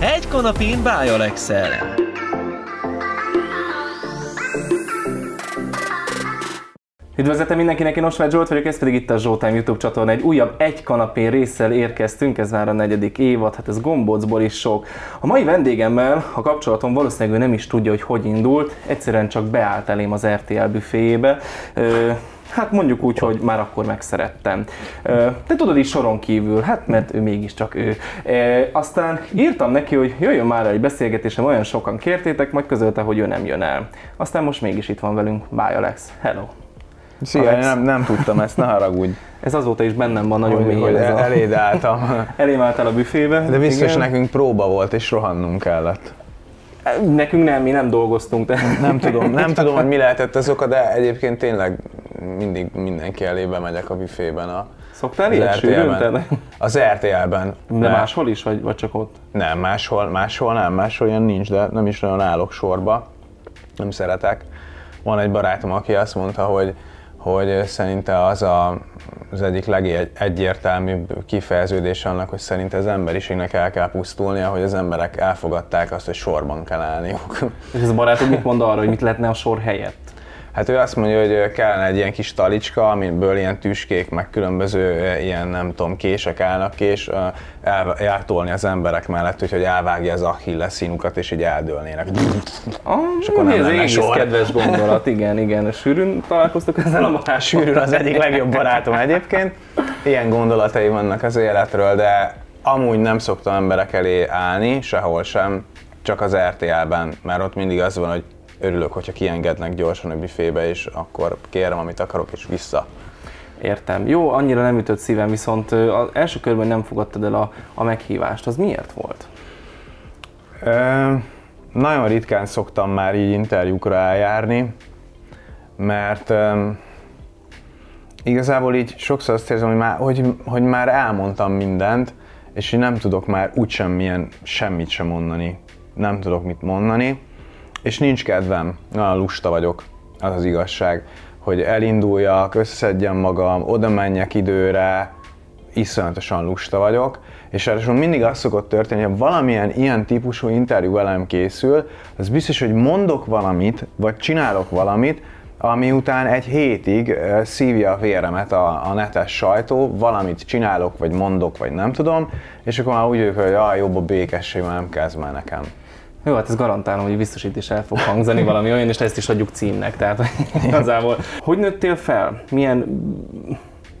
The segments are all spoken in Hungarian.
Egy kanapén by Alexel. Üdvözletem mindenkinek, én Osvágy Zsolt vagyok, ez pedig itt a Zsoltime YouTube csatorna. Egy újabb egy kanapén résszel érkeztünk, ez már a negyedik évad, hát ez gombócból is sok. A mai vendégemmel a kapcsolatom valószínűleg ő nem is tudja, hogy hogy indult, egyszerűen csak beállt elém az RTL büféjébe. Ö, Hát mondjuk úgy, hogy már akkor megszerettem. Te tudod is soron kívül, hát mert ő mégiscsak ő. Aztán írtam neki, hogy jöjjön már egy beszélgetésem, olyan sokan kértétek, majd közölte, hogy ő nem jön el. Aztán most mégis itt van velünk, Bye Alex. Hello! Szia, én nem, nem tudtam ezt, ne haragudj. Ez azóta is bennem van nagyon mélyen. Hogy ez a... eléd álltam. Elém álltál a büfébe. De biztos igen. nekünk próba volt, és rohannunk kellett. Nekünk nem, mi nem dolgoztunk. De... Nem tudom, nem tudom, hogy mi lehetett az oka, de egyébként tényleg mindig mindenki elébe megyek a büfében. A, Szoktál ilyet sűrűn? Az RTL-ben. De máshol is, vagy, vagy csak ott? Nem, máshol, máshol nem, máshol ilyen nincs, de nem is nagyon állok sorba. Nem szeretek. Van egy barátom, aki azt mondta, hogy hogy szerinte az a, az egyik legegyértelműbb kifejeződés annak, hogy szerinte az emberiségnek el kell pusztulnia, hogy az emberek elfogadták azt, hogy sorban kell állniuk. És ez a barátom mit mond arra, hogy mit lehetne a sor helyett? Hát ő azt mondja, hogy kellene egy ilyen kis talicska, amiből ilyen tüskék, meg különböző ilyen, nem tudom, kések állnak, és el, eltolni az emberek mellett, úgyhogy elvágja az Achilles színukat, és így eldőlnének. Ah, és akkor nem ez egész sor. kedves gondolat, igen, igen. Sűrűn találkoztok ezzel a barátom? Sűrűn az egyik legjobb barátom egyébként. Ilyen gondolatai vannak az életről, de amúgy nem szoktam emberek elé állni, sehol sem, csak az RTL-ben, mert ott mindig az van, hogy örülök, hogyha kiengednek gyorsan a büfébe, és akkor kérem, amit akarok, és vissza. Értem. Jó, annyira nem ütött szívem, viszont az első körben nem fogadtad el a, a meghívást. Az miért volt? Ö, nagyon ritkán szoktam már így interjúkra eljárni, mert ö, igazából így sokszor azt érzem, hogy már, hogy, hogy már elmondtam mindent, és én nem tudok már úgysem milyen semmit sem mondani. Nem tudok mit mondani és nincs kedvem, nagyon lusta vagyok, az az igazság, hogy elinduljak, összeszedjem magam, oda menjek időre, iszonyatosan lusta vagyok, és ráadásul mindig az szokott történni, hogy valamilyen ilyen típusú interjú velem készül, az biztos, hogy mondok valamit, vagy csinálok valamit, ami után egy hétig szívja a véremet a, a netes sajtó, valamit csinálok, vagy mondok, vagy nem tudom, és akkor már úgy vagyok, hogy ah, jobb a békesség, mert nem kezd már nekem. Jó, hát ez garantálom, hogy biztos itt is el fog hangzani valami olyan, és ezt is adjuk címnek. Tehát igazából, hogy nőttél fel? Milyen,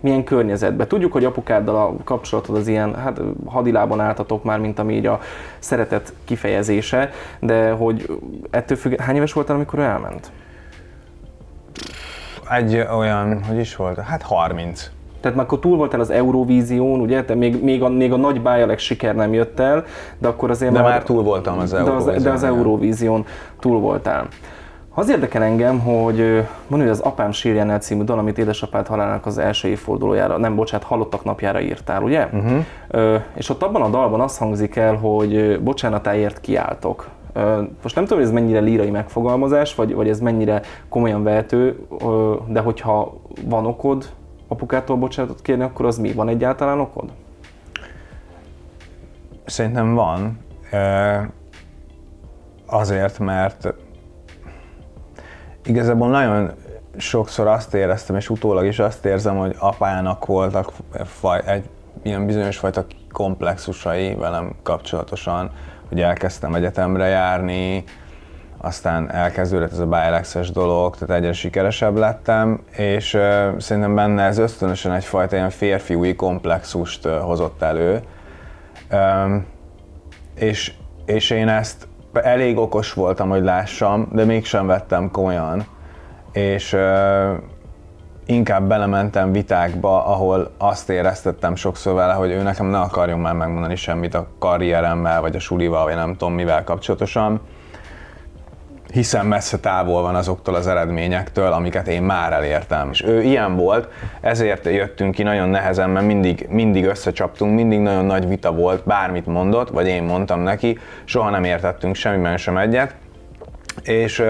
milyen környezetben? Tudjuk, hogy apukáddal a kapcsolatod az ilyen, hát hadilában álltatok már, mint ami így a szeretet kifejezése, de hogy ettől függ, hány éves voltál, amikor ő elment? Egy olyan, hogy is volt? Hát 30. Tehát már akkor túl voltál az Eurovízión, ugye? Te még, még, a, még a nagy Bájalek siker nem jött el, de akkor azért de már... már túl voltam az Eurovízión. De az, de az Eurovízión túl voltál. Az érdekel engem, hogy van hogy az Apám sírjánál című dal, amit édesapád halálának az első évfordulójára, nem bocsánat, halottak napjára írtál, ugye? Uh-huh. Ö, és ott abban a dalban az hangzik el, hogy bocsánatáért kiáltok. Ö, most nem tudom, hogy ez mennyire lírai megfogalmazás, vagy, vagy ez mennyire komolyan vehető, ö, de hogyha van okod, apukától bocsánatot kérni, akkor az mi? Van egyáltalán okod? Szerintem van. Azért, mert igazából nagyon sokszor azt éreztem, és utólag is azt érzem, hogy apának voltak egy ilyen bizonyos fajta komplexusai velem kapcsolatosan, hogy elkezdtem egyetemre járni, aztán elkezdődött ez a Bilex-es dolog, tehát egyre sikeresebb lettem, és uh, szerintem benne ez ösztönösen egyfajta ilyen férfiúi komplexust uh, hozott elő. Um, és, és én ezt elég okos voltam, hogy lássam, de mégsem vettem komolyan. És uh, inkább belementem vitákba, ahol azt éreztettem sokszor vele, hogy ő nekem ne akarjon már megmondani semmit a karrieremmel, vagy a sulival, vagy nem tudom mivel kapcsolatosan hiszen messze távol van azoktól az eredményektől, amiket én már elértem. És ő ilyen volt, ezért jöttünk ki nagyon nehezen, mert mindig, mindig összecsaptunk, mindig nagyon nagy vita volt, bármit mondott, vagy én mondtam neki, soha nem értettünk semmiben sem egyet. És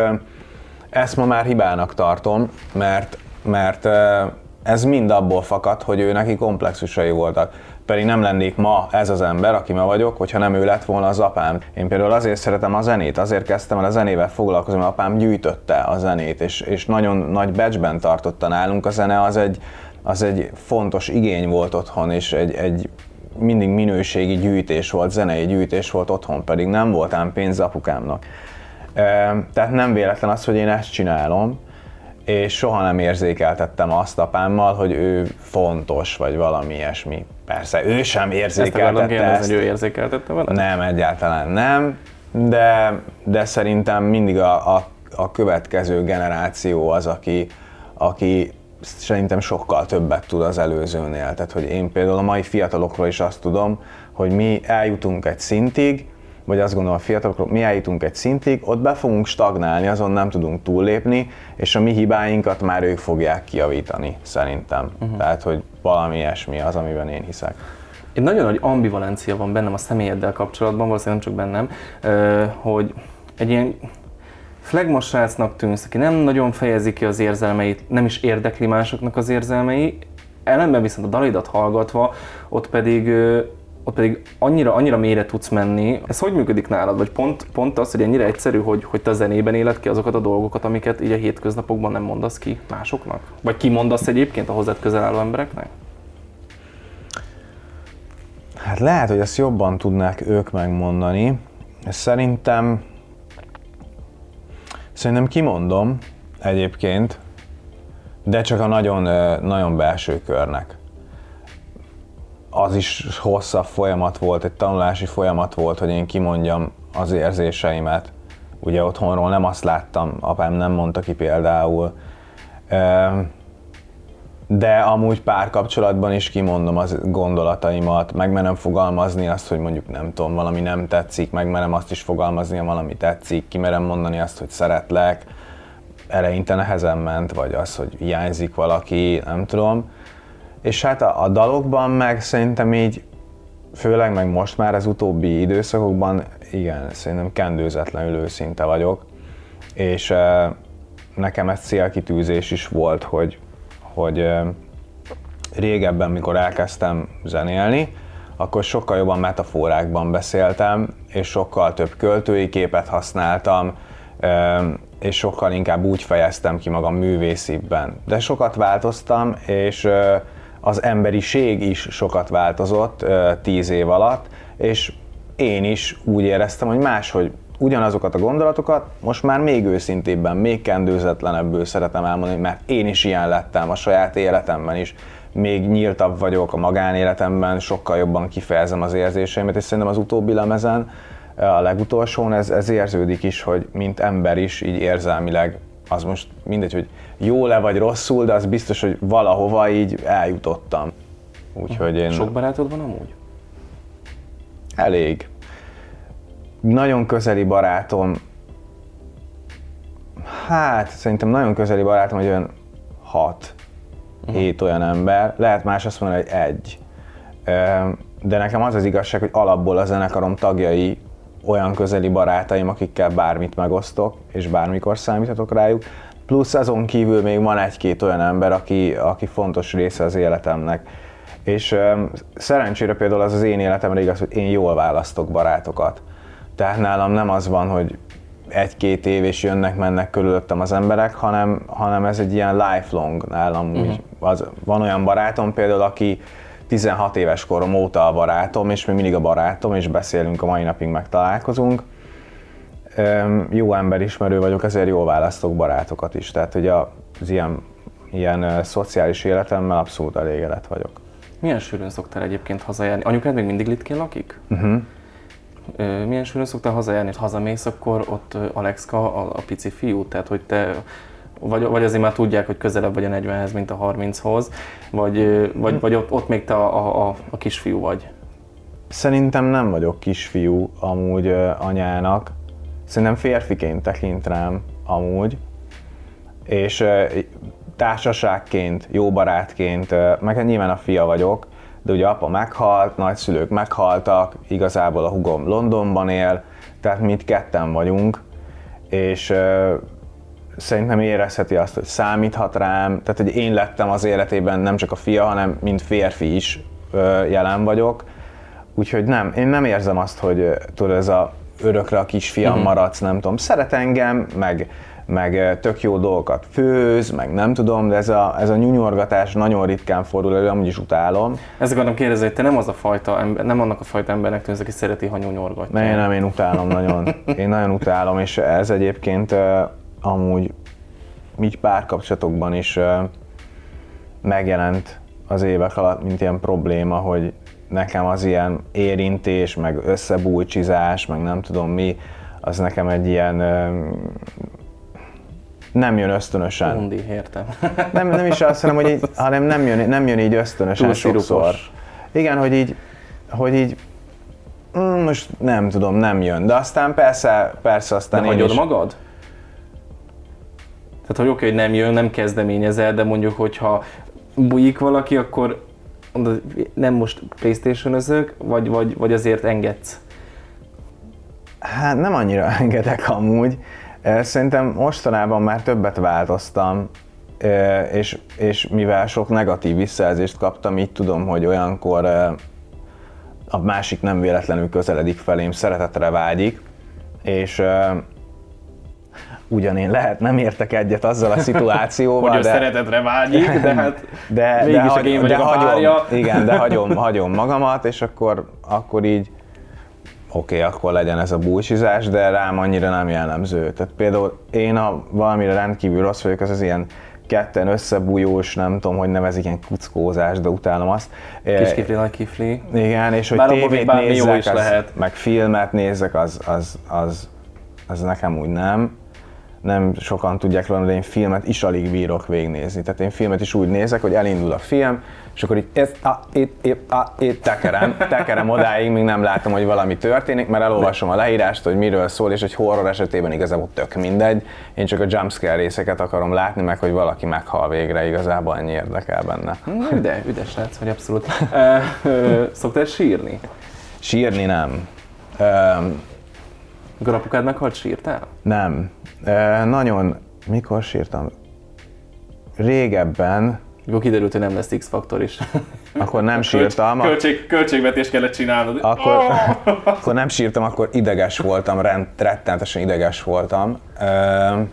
ezt ma már hibának tartom, mert, mert ez mind abból fakad, hogy ő neki komplexusai voltak. Pedig nem lennék ma ez az ember, aki ma vagyok, hogyha nem ő lett volna az apám. Én például azért szeretem a zenét, azért kezdtem el a zenével foglalkozni, mert apám gyűjtötte a zenét, és, és nagyon nagy becsben tartotta nálunk a zene, az egy, az egy fontos igény volt otthon, és egy, egy mindig minőségi gyűjtés volt, zenei gyűjtés volt otthon, pedig nem voltám pénz apukámnak. Tehát nem véletlen az, hogy én ezt csinálom, és soha nem érzékeltettem azt apámmal, hogy ő fontos, vagy valami ilyesmi. Persze, ő sem érzékeltette ezt. ezt. hogy ő érzékeltette veled? Nem, egyáltalán nem, de, de szerintem mindig a, a, a következő generáció az, aki, aki szerintem sokkal többet tud az előzőnél. Tehát, hogy én például a mai fiatalokról is azt tudom, hogy mi eljutunk egy szintig, vagy azt gondolom a fiatalokról, mi eljutunk egy szintig, ott be fogunk stagnálni, azon nem tudunk túllépni, és a mi hibáinkat már ők fogják kiavítani, szerintem. Uh-huh. Tehát, hogy valami ilyesmi az, amiben én hiszek. Egy nagyon nagy ambivalencia van bennem a személyeddel kapcsolatban, valószínűleg nem csak bennem, hogy egy ilyen flagmos srácnak tűnsz, aki nem nagyon fejezi ki az érzelmeit, nem is érdekli másoknak az érzelmei, ellenben viszont a dalidat hallgatva, ott pedig ott pedig annyira, annyira mélyre tudsz menni. Ez hogy működik nálad? Vagy pont, pont az, hogy ennyire egyszerű, hogy, hogy te zenében éled ki azokat a dolgokat, amiket így a hétköznapokban nem mondasz ki másoknak? Vagy ki mondasz egyébként a hozzád közel álló embereknek? Hát lehet, hogy ezt jobban tudnák ők megmondani. Szerintem Szerintem kimondom egyébként, de csak a nagyon, nagyon belső körnek. Az is hosszabb folyamat volt, egy tanulási folyamat volt, hogy én kimondjam az érzéseimet. Ugye otthonról nem azt láttam, apám nem mondta ki például. De amúgy párkapcsolatban is kimondom az gondolataimat, megmerem fogalmazni azt, hogy mondjuk nem tudom, valami nem tetszik, megmerem azt is fogalmazni, ha valami tetszik, kimerem mondani azt, hogy szeretlek, eleinte nehezen ment, vagy az, hogy hiányzik valaki, nem tudom. És hát a, a dalokban meg szerintem így, főleg meg most már az utóbbi időszakokban, igen, szerintem kendőzetlenül őszinte vagyok, és e, nekem ez célkitűzés is volt, hogy hogy régebben, mikor elkezdtem zenélni, akkor sokkal jobban metaforákban beszéltem, és sokkal több költői képet használtam, és sokkal inkább úgy fejeztem ki magam művészibben. De sokat változtam, és az emberiség is sokat változott tíz év alatt, és én is úgy éreztem, hogy máshogy ugyanazokat a gondolatokat most már még őszintébben, még kendőzetlenebből szeretem elmondani, mert én is ilyen lettem a saját életemben is. Még nyíltabb vagyok a magánéletemben, sokkal jobban kifejezem az érzéseimet, és szerintem az utóbbi lemezen, a legutolsón ez, ez érződik is, hogy mint ember is így érzelmileg, az most mindegy, hogy jó-e vagy rosszul, de az biztos, hogy valahova így eljutottam. Úgyhogy én... Sok barátod van amúgy? Elég nagyon közeli barátom, hát szerintem nagyon közeli barátom, hogy olyan hat, uh-huh. hét olyan ember, lehet más azt mondani, hogy egy. De nekem az az igazság, hogy alapból a zenekarom tagjai olyan közeli barátaim, akikkel bármit megosztok, és bármikor számíthatok rájuk. Plusz azon kívül még van egy-két olyan ember, aki, aki fontos része az életemnek. És um, szerencsére például az az én életemre igaz, hogy én jól választok barátokat. Tehát nálam nem az van, hogy egy-két év és jönnek-mennek körülöttem az emberek, hanem, hanem ez egy ilyen lifelong nálam. Uh-huh. Úgy, az, van olyan barátom például, aki 16 éves korom óta a barátom, és még mindig a barátom, és beszélünk a mai napig, megtalálkozunk. Jó emberismerő vagyok, ezért jól választok barátokat is. Tehát, hogy az ilyen, ilyen szociális életemmel abszolút elégedett vagyok. Milyen sűrűn szoktál egyébként hazajárni? Anyukád még mindig Litkén lakik? Uh-huh milyen sűrűn szoktál hazajárni, és hazamész, akkor ott Alexka a, a pici fiú, tehát hogy te vagy, vagy azért már tudják, hogy közelebb vagy a 40-hez, mint a 30-hoz, vagy, vagy, vagy ott, ott még te a, a, a kisfiú vagy? Szerintem nem vagyok kisfiú amúgy anyának. Szerintem férfiként tekint rám amúgy. És társaságként, jó barátként, meg nyilván a fia vagyok, de ugye apa meghalt, nagyszülők meghaltak, igazából a hugom Londonban él, tehát mi itt ketten vagyunk, és szerintem érezheti azt, hogy számíthat rám, tehát hogy én lettem az életében nem csak a fia, hanem mint férfi is jelen vagyok, úgyhogy nem, én nem érzem azt, hogy tudod, ez a örökre a kisfiam uh-huh. maradsz, nem tudom, szeret engem, meg, meg tök jó dolgokat főz, meg nem tudom, de ez a, ez a nyúnyorgatás nagyon ritkán fordul elő, amúgy is utálom. Ezt akartam kérdezni, hogy te nem az a fajta ember, nem annak a fajta embernek tűnsz, aki szereti, ha nyúnyorgatja. Ne, nem, én utálom nagyon. Én nagyon utálom, és ez egyébként amúgy így párkapcsolatokban is megjelent az évek alatt, mint ilyen probléma, hogy nekem az ilyen érintés, meg összebújcsizás, meg nem tudom mi, az nekem egy ilyen nem jön ösztönösen. Undi, értem. Nem, nem is azt, hanem, hogy így, hanem nem, jön, nem jön így ösztönösen Túl sokszor. szirupos. Igen, hogy így, hogy így mm, most nem tudom, nem jön. De aztán persze, persze aztán De én hagyod is, magad? Tehát, hogy oké, hogy nem jön, nem kezdeményezel, de mondjuk, hogyha bujik valaki, akkor mondod, nem most playstation vagy, vagy, vagy azért engedsz? Hát nem annyira engedek amúgy. Szerintem mostanában már többet változtam, és, és mivel sok negatív visszajelzést kaptam, így tudom, hogy olyankor a másik nem véletlenül közeledik felém, szeretetre vágyik, és ö, ugyan én lehet nem értek egyet azzal a szituációval, Hogy ő de, szeretetre vágyik, de hát de, mégis de, csak én de a hagyom, párja. Igen, de hagyom, hagyom magamat, és akkor, akkor így oké, okay, akkor legyen ez a búcsizás, de rám annyira nem jellemző. Tehát például én, ha valamire rendkívül rossz vagyok, az az ilyen ketten összebújós, nem tudom, hogy nevezik ilyen kuckózás, de utálom azt. kis kifli, nagy kifli. Igen, és hogy Bár tévét bármi jó nézzek, is az, lehet. meg filmet nézzek, az, az, az, az nekem úgy nem. Nem sokan tudják róla, de én filmet is alig bírok végignézni. Tehát én filmet is úgy nézek, hogy elindul a film, és akkor így ezt, a, itt, itt, a, itt tekerem, tekerem odáig, míg nem látom, hogy valami történik, mert elolvasom a leírást, hogy miről szól, és egy horror esetében igazából tök mindegy. Én csak a jumpscare részeket akarom látni, meg hogy valaki meghal végre, igazából ennyi érdekel benne. Hm, De üdes srác, vagy abszolút. Szoktál sírni? Sírni nem. Öm, Mikor apukád meghalt, sírtál? Nem. E, nagyon, mikor sírtam? Régebben, Akkor kiderült, hogy nem lesz X-faktor is. akkor nem sírtam, ak- Költség, költségvetést kellett csinálnod. akkor, akkor nem sírtam, akkor ideges voltam, rend, rettenetesen ideges voltam. E,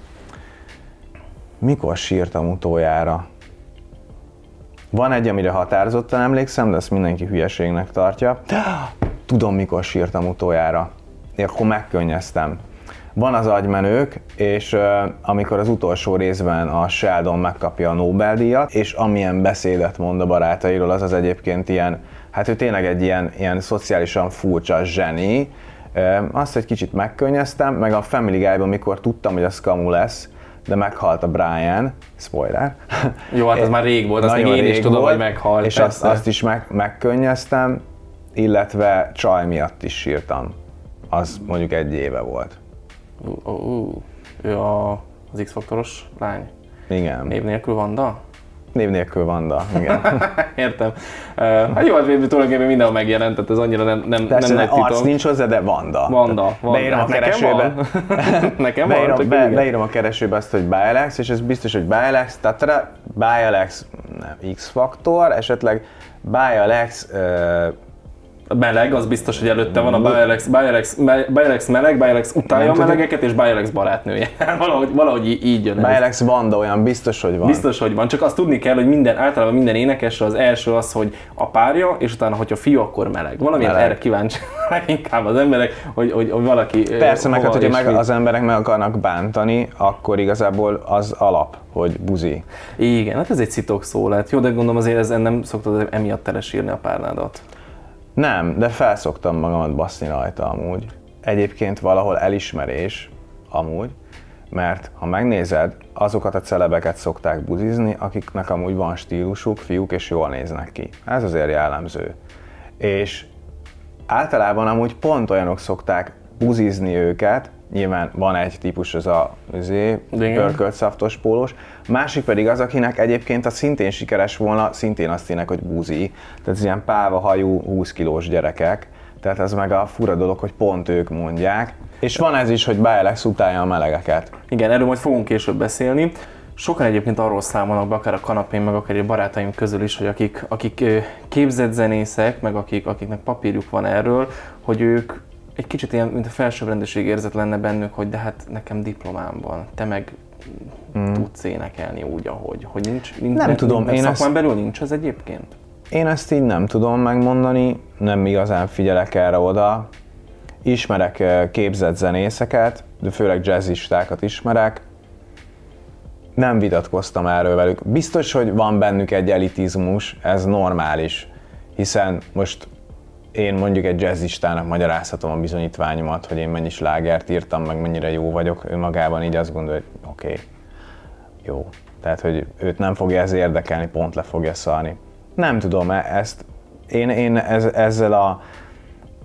mikor sírtam utoljára? Van egy, amire határozottan emlékszem, de ezt mindenki hülyeségnek tartja. Tudom, mikor sírtam utoljára. Akkor megkönnyeztem. Van az agymenők, és uh, amikor az utolsó részben a Sheldon megkapja a Nobel-díjat, és amilyen beszédet mond a barátairól, az az egyébként ilyen, hát ő tényleg egy ilyen, ilyen szociálisan furcsa zseni. Uh, azt egy kicsit megkönnyeztem, meg a Family Guy-ban, mikor tudtam, hogy az kamu lesz, de meghalt a Brian, spoiler. Jó, hát az már rég volt, azt még én is tudom, volt, hogy meghalt. És azt, azt is meg, megkönnyeztem, illetve csaj miatt is sírtam. Az mondjuk egy éve volt. Ú, ú, ú. Ő a, az X-faktoros lány. Igen. Név nélkül Vanda? Név nélkül Vanda, igen. Értem. Uh, hát jó, hát tulajdonképpen mindenhol megjelent, tehát ez annyira nem, nem, Persze nem ne, nagy arc nincs hozzá, de Vanda. Vanda, Vanda. Beírom a Hát keresőbe. nekem van, Beírom, be, beírom a keresőbe azt, hogy Bialex, és ez biztos, hogy Bialex, Tatra, Bialex, nem, X-faktor, esetleg Bialex, uh, meleg, az biztos, hogy előtte van a Bialex, Bialex, Bialex meleg, Bialex utálja a melegeket, és Bialex barátnője. valahogy, valahogy így jön ez. Bialex Vanda olyan biztos, hogy van. Biztos, hogy van, csak azt tudni kell, hogy minden, általában minden énekesre az első az, hogy a párja, és utána, hogyha fiú, akkor meleg. Valamilyen Meleg. erre kíváncsi inkább az emberek, hogy, hogy, hogy valaki Persze, meg hát, hogyha meg az emberek meg akarnak bántani, akkor igazából az alap, hogy buzi. Igen, hát ez egy szitok szó lett. Jó, de gondolom azért ezen nem szoktad emiatt telesírni a párnádat. Nem, de felszoktam magamat baszni rajta amúgy. Egyébként valahol elismerés, amúgy, mert ha megnézed, azokat a celebeket szokták buzizni, akiknek amúgy van stílusuk, fiúk, és jól néznek ki. Ez azért jellemző. És általában amúgy pont olyanok szokták buzizni őket, nyilván van egy típus, az a Igen. pörkölt szaftos pólós, másik pedig az, akinek egyébként a szintén sikeres volna, szintén azt ének, hogy buzi, tehát ez ilyen páva hajú 20 kilós gyerekek, tehát ez meg a fura dolog, hogy pont ők mondják, és van ez is, hogy Bialex utálja a melegeket. Igen, erről majd fogunk később beszélni. Sokan egyébként arról számolnak be, akár a kanapén, meg akár a barátaim közül is, hogy akik, akik képzett zenészek, meg akik, akiknek papírjuk van erről, hogy ők egy kicsit ilyen, mint a felsőbbrendűség érzet lenne bennük, hogy de hát nekem diplomám van, te meg mm. tudsz énekelni úgy, ahogy. Hogy nincs, nincs Nem tudom, én én szakmán ezt- belül nincs ez egyébként? Én ezt így nem tudom megmondani, nem igazán figyelek erre oda. Ismerek képzett zenészeket, de főleg jazzistákat ismerek. Nem vitatkoztam erről velük. Biztos, hogy van bennük egy elitizmus, ez normális, hiszen most én mondjuk egy jazzistának magyarázhatom a bizonyítványomat, hogy én mennyi slágert írtam, meg mennyire jó vagyok, ő magában így azt gondolja, hogy oké, okay, jó. Tehát, hogy őt nem fogja ez érdekelni, pont le fogja szarni. Nem tudom, e- ezt én, én ez, ezzel a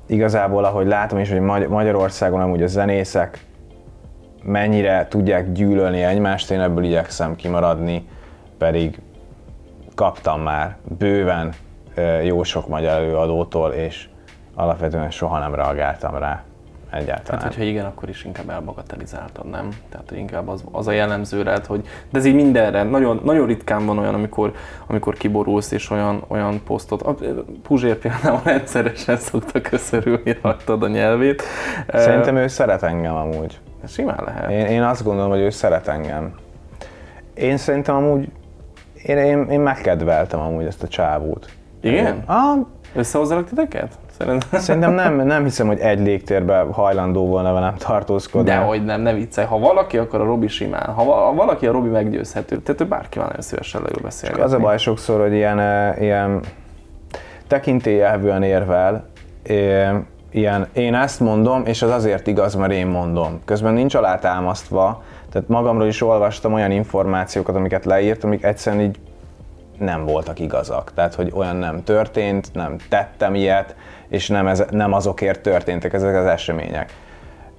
igazából, ahogy látom is, hogy Magy- Magyarországon amúgy a zenészek mennyire tudják gyűlölni egymást, én ebből igyekszem kimaradni, pedig kaptam már bőven jó sok magyar előadótól, és alapvetően soha nem reagáltam rá egyáltalán. Tehát, hogyha igen, akkor is inkább elbagatelizáltad, nem? Tehát, hogy inkább az, az a jellemző lehet, hogy... De ez így mindenre, nagyon, nagyon ritkán van olyan, amikor, amikor kiborulsz, és olyan, olyan posztot... A Puzsér például rendszeresen szokta köszörülni rajtad a nyelvét. Szerintem ő szeret engem amúgy. Ez simán lehet. Én, én azt gondolom, hogy ő szeret engem. Én szerintem amúgy, én, én, én megkedveltem amúgy ezt a csávót. Igen? Ah, Összehozzanak titeket? Szerintem. szerintem nem, nem hiszem, hogy egy légtérben hajlandó volna velem tartózkodni. De hogy nem, ne viccelj. Ha valaki, akkor a Robi simán. Ha, va- ha valaki, a Robi meggyőzhető. Tehát ő bárki van nagyon szívesen leül beszélgetni. Az a baj sokszor, hogy ilyen, eh, ilyen tekintélyelvűen érvel, eh, ilyen, én ezt mondom, és az azért igaz, mert én mondom. Közben nincs alátámasztva, tehát magamról is olvastam olyan információkat, amiket leírt, amik egyszerűen így nem voltak igazak. Tehát, hogy olyan nem történt, nem tettem ilyet, és nem, ez, nem azokért történtek ezek az események.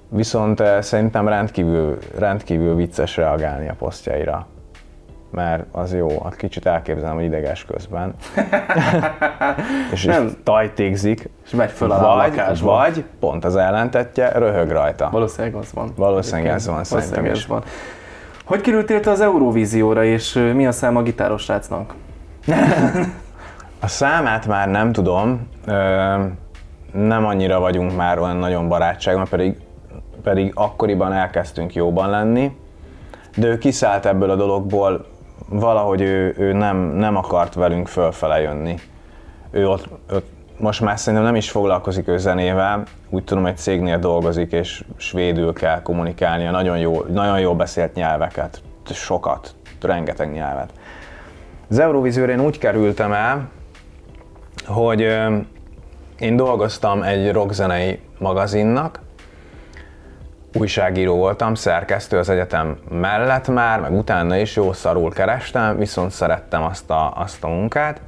Viszont eh, szerintem rendkívül, rendkívül vicces reagálni a posztjaira. Mert az jó, hát kicsit elképzelem, hogy ideges közben. és Nem. tajtékzik, És megy föl a vagy, lakásba. vagy, pont az ellentetje, röhög rajta. Valószínűleg az van. Valószínűleg ez van, Valószínűleg szerintem ez is. van. Hogy kerültél te az Eurovízióra, és ö, mi a szám a gitáros srácnak? A számát már nem tudom, nem annyira vagyunk már olyan nagyon barátságban, pedig, pedig akkoriban elkezdtünk jóban lenni, de ő kiszállt ebből a dologból, valahogy ő, ő nem, nem akart velünk fölfele jönni. Ő ott, ott most már szerintem nem is foglalkozik ő zenével, úgy tudom, egy cégnél dolgozik, és svédül kell kommunikálnia, nagyon jó, nagyon jól beszélt nyelveket, sokat, rengeteg nyelvet. Az Eurovízióra én úgy kerültem el, hogy én dolgoztam egy rockzenei magazinnak, újságíró voltam, szerkesztő az egyetem mellett már, meg utána is jó szarul kerestem, viszont szerettem azt a, azt a munkát,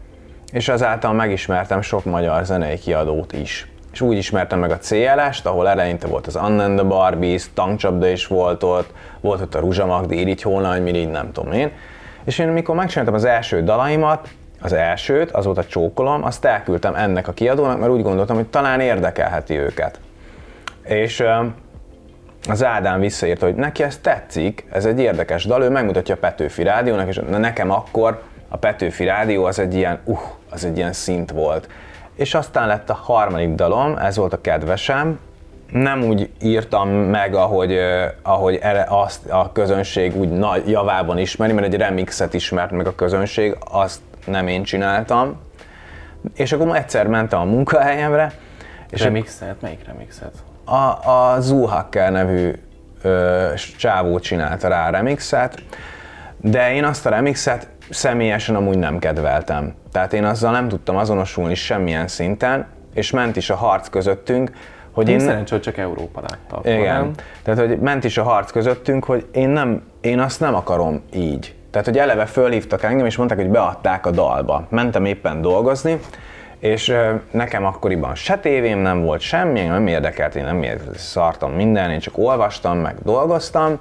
és ezáltal megismertem sok magyar zenei kiadót is. És úgy ismertem meg a CLS-t, ahol eleinte volt az Anna and the Barbies, tankcsapda is volt ott, volt ott a Ruzsa Magdi, Irigy Hónany, Mirigy, nem tudom én. És én mikor megcsináltam az első dalaimat, az elsőt, az volt a csókolom, azt elküldtem ennek a kiadónak, mert úgy gondoltam, hogy talán érdekelheti őket. És az Ádám visszaírta, hogy neki ez tetszik, ez egy érdekes dal, ő megmutatja a Petőfi Rádiónak, és nekem akkor a Petőfi Rádió az egy ilyen, uh, az egy ilyen szint volt. És aztán lett a harmadik dalom, ez volt a kedvesem, nem úgy írtam meg, ahogy, ahogy erre azt a közönség úgy nagy javában ismeri, mert egy remixet ismert meg a közönség, azt nem én csináltam. És akkor egyszer mentem a munkahelyemre, és Remixet? Melyik remixet? a, a Zuhacker nevű ö, csávó csinálta rá a remixet, de én azt a remixet személyesen amúgy nem kedveltem. Tehát én azzal nem tudtam azonosulni semmilyen szinten, és ment is a harc közöttünk, hogy Én én... szerencsé, hogy csak Európa látta. akkor, Igen. nem? Tehát, hogy ment is a harc közöttünk, hogy én, nem, én azt nem akarom így. Tehát, hogy eleve fölhívtak engem, és mondták, hogy beadták a dalba. Mentem éppen dolgozni, és nekem akkoriban se tévém nem volt semmi, nem érdekelt, én nem érdekelt, szartam minden, én csak olvastam, meg dolgoztam,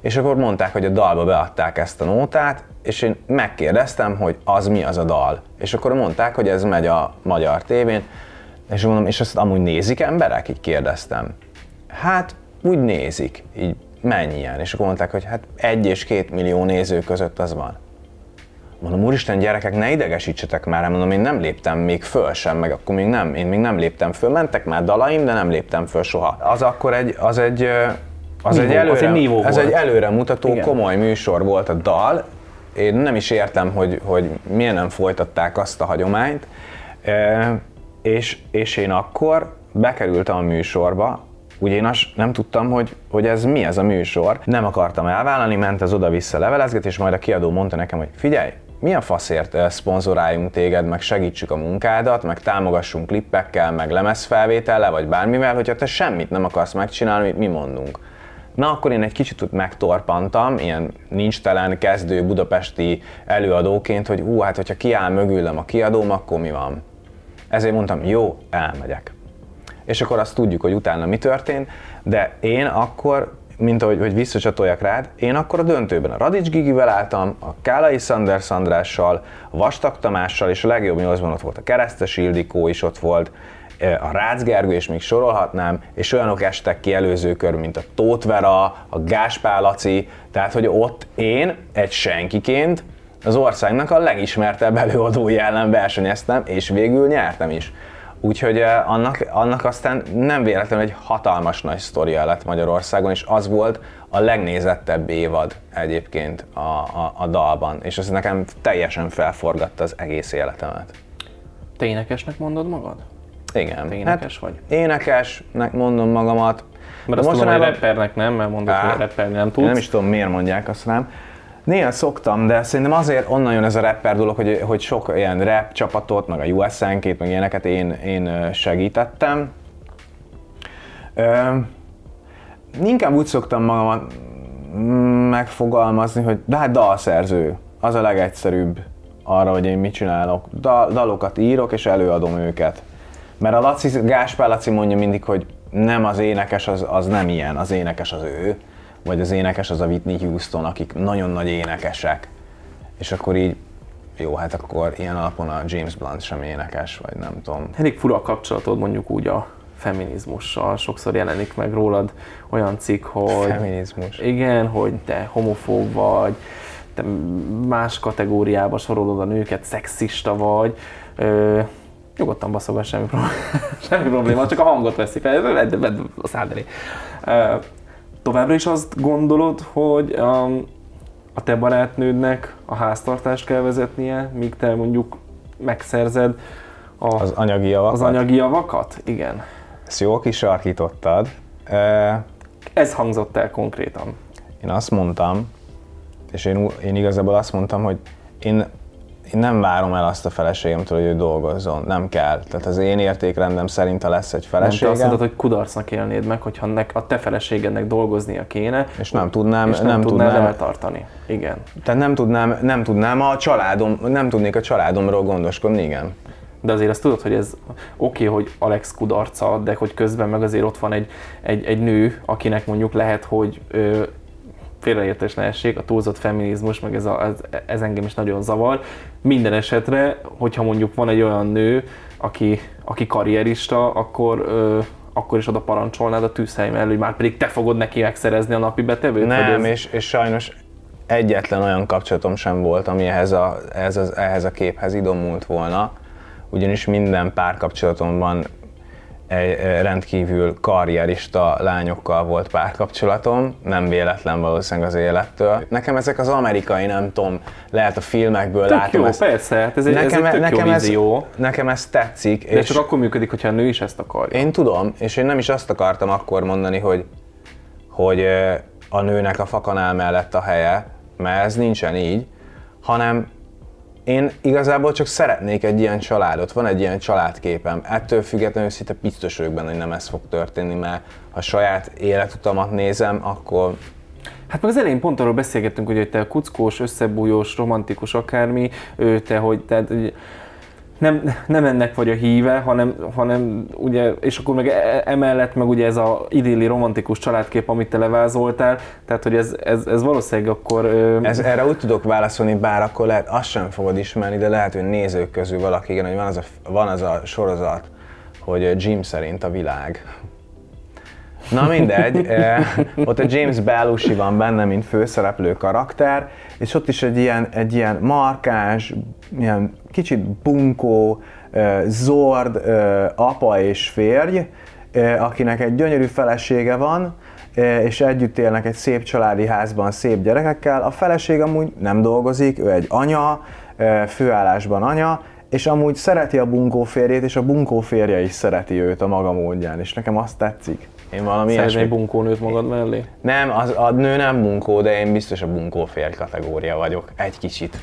és akkor mondták, hogy a dalba beadták ezt a nótát, és én megkérdeztem, hogy az mi az a dal. És akkor mondták, hogy ez megy a magyar tévén, és mondom, és azt amúgy nézik emberek? Így kérdeztem. Hát úgy nézik. Így mennyi ilyen? És akkor mondták, hogy hát egy és két millió néző között az van. Mondom, úristen gyerekek, ne idegesítsetek már, mondom, én nem léptem még föl sem, meg akkor még nem, én még nem léptem föl. Mentek már dalaim, de nem léptem föl soha. Az akkor egy, az egy, az Nívó, egy az előre, egy nívó ez volt. egy előremutató, Igen. komoly műsor volt a dal. Én nem is értem, hogy, hogy miért nem folytatták azt a hagyományt. E, és, és én akkor bekerültem a műsorba, Ugye én azt nem tudtam, hogy, hogy ez mi ez a műsor. Nem akartam elvállalni, ment az oda-vissza levelezget, és majd a kiadó mondta nekem, hogy figyelj, milyen faszért eh, szponzoráljunk téged, meg segítsük a munkádat, meg támogassunk klippekkel, meg lemezfelvétellel, vagy bármivel, hogyha te semmit nem akarsz megcsinálni, mi mondunk. Na akkor én egy kicsit megtorpantam, ilyen nincs telen kezdő budapesti előadóként, hogy ú, hát hogyha kiáll mögülem a kiadóm, akkor mi van? Ezért mondtam, jó, elmegyek. És akkor azt tudjuk, hogy utána mi történt, de én akkor, mint ahogy hogy visszacsatoljak rád, én akkor a döntőben a Radics Gigivel álltam, a Kálai Sanders Andrással, a Vastag Tamással, és a legjobb nyolcban ott volt a Keresztes Ildikó is ott volt, a Rácz Gergő, és még sorolhatnám, és olyanok estek ki előző kör, mint a Tóth Vera, a Gáspár Laci, tehát hogy ott én egy senkiként az országnak a legismertebb előadói ellen versenyeztem, és végül nyertem is. Úgyhogy eh, annak, annak aztán nem véletlenül egy hatalmas nagy sztoria lett Magyarországon, és az volt a legnézettebb évad egyébként a, a, a dalban, és ez nekem teljesen felforgatta az egész életemet. Te énekesnek mondod magad? Igen. Te énekes vagy? Énekesnek mondom magamat. Mert azt tudom, hogy rappernek nem, mert mondod, hogy rapperni nem Én tudsz. nem is tudom, miért mondják azt rám. Néha szoktam, de szerintem azért onnan jön ez a rapper dolog, hogy, hogy sok ilyen rap csapatot, meg a USN-két, meg ilyeneket én, én segítettem. Ö, inkább úgy szoktam magamat mm, megfogalmazni, hogy de hát dalszerző, az a legegyszerűbb arra, hogy én mit csinálok. Dal, dalokat írok és előadom őket. Mert a Laci, Gáspár Laci mondja mindig, hogy nem az énekes, az, az nem ilyen, az énekes az ő, vagy az énekes az a Whitney Houston, akik nagyon nagy énekesek. És akkor így, jó, hát akkor ilyen alapon a James Blunt sem énekes, vagy nem tudom. Elég fura a kapcsolatod mondjuk úgy a feminizmussal. Sokszor jelenik meg rólad olyan cikk, hogy... Feminizmus. Igen, hogy te homofób vagy, te más kategóriába sorolod a nőket, szexista vagy. Ö, nyugodtan baszogass, semmi probléma, semmi probléma, csak a hangot veszi fel, vedd, vedd a szád elé. Ö, továbbra is azt gondolod, hogy um, a te barátnődnek a háztartást kell vezetnie, míg te mondjuk megszerzed a, Az anyagi javakat. az anyagi javakat? Igen. Ezt jól kisarkítottad. Ö, Ez hangzott el konkrétan. Én azt mondtam, és én, én igazából azt mondtam, hogy én, én nem várom el azt a feleségemtől, hogy ő dolgozzon. Nem kell. Tehát az én értékrendem szerint, ha lesz egy Nem, te feleségem, azt mondtad, hogy kudarcnak élnéd meg, hogyha nek, a te feleségednek dolgoznia kéne, és nem tudnám, és nem, nem tudnád tudnám, eltartani. Igen. tehát nem tudnám, nem tudnám a családom, nem tudnék a családomról gondoskodni, igen. De azért azt tudod, hogy ez oké, okay, hogy Alex kudarca, de hogy közben meg azért ott van egy, egy, egy nő, akinek mondjuk lehet, hogy ö, félreértés ne essék, a túlzott feminizmus, meg ez, a, ez, ez engem is nagyon zavar. Minden esetre, hogyha mondjuk van egy olyan nő, aki, aki karrierista, akkor, ö, akkor is oda parancsolnád a tűzhely mellett, hogy már pedig te fogod neki megszerezni a napi betevőt? Nem, ez... és, és sajnos egyetlen olyan kapcsolatom sem volt, ami ehhez a, ehhez, a, ehhez a képhez idomult volna, ugyanis minden párkapcsolatomban egy rendkívül karrierista lányokkal volt párkapcsolatom, nem véletlen valószínűleg az élettől. Nekem ezek az amerikai, nem tudom, lehet a filmekből Tök látom jó, ezt. persze, hát ez egy, ez egy tök nekem, jó ez, vízió. nekem ez tetszik, De és csak akkor működik, hogyha a nő is ezt akarja. én tudom, és én nem is azt akartam akkor mondani, hogy, hogy a nőnek a fakanál mellett a helye, mert ez nincsen így, hanem én igazából csak szeretnék egy ilyen családot, van egy ilyen családképem. Ettől függetlenül szinte biztos vagyok benne, hogy nem ez fog történni, mert ha saját életutamat nézem, akkor Hát meg az elején pont arról beszélgettünk, hogy te kuckós, összebújós, romantikus akármi, ő te, hogy tehát, hogy nem, nem ennek vagy a híve, hanem, hanem ugye, és akkor meg e- emellett meg ugye ez a idilli romantikus családkép, amit te levázoltál, tehát hogy ez, ez, ez valószínűleg akkor... ö, Ez, erre úgy tudok válaszolni, bár akkor lehet, azt sem fogod ismerni, de lehet, hogy nézők közül valaki, igen, hogy van az a, van az a sorozat, hogy Jim szerint a világ. Na mindegy, eh, ott a James Belushi van benne, mint főszereplő karakter, és ott is egy ilyen, egy ilyen markás, ilyen kicsit bunkó, zord apa és férj, akinek egy gyönyörű felesége van, és együtt élnek egy szép családi házban szép gyerekekkel. A feleség amúgy nem dolgozik, ő egy anya, főállásban anya, és amúgy szereti a bunkó férjét, és a bunkó férje is szereti őt a maga módján, és nekem azt tetszik. Én valami Szeretnél ilyesmit bunkónőt magad mellé? nem, az, a nő nem bunkó, de én biztos a bunkó férj kategória vagyok. Egy kicsit.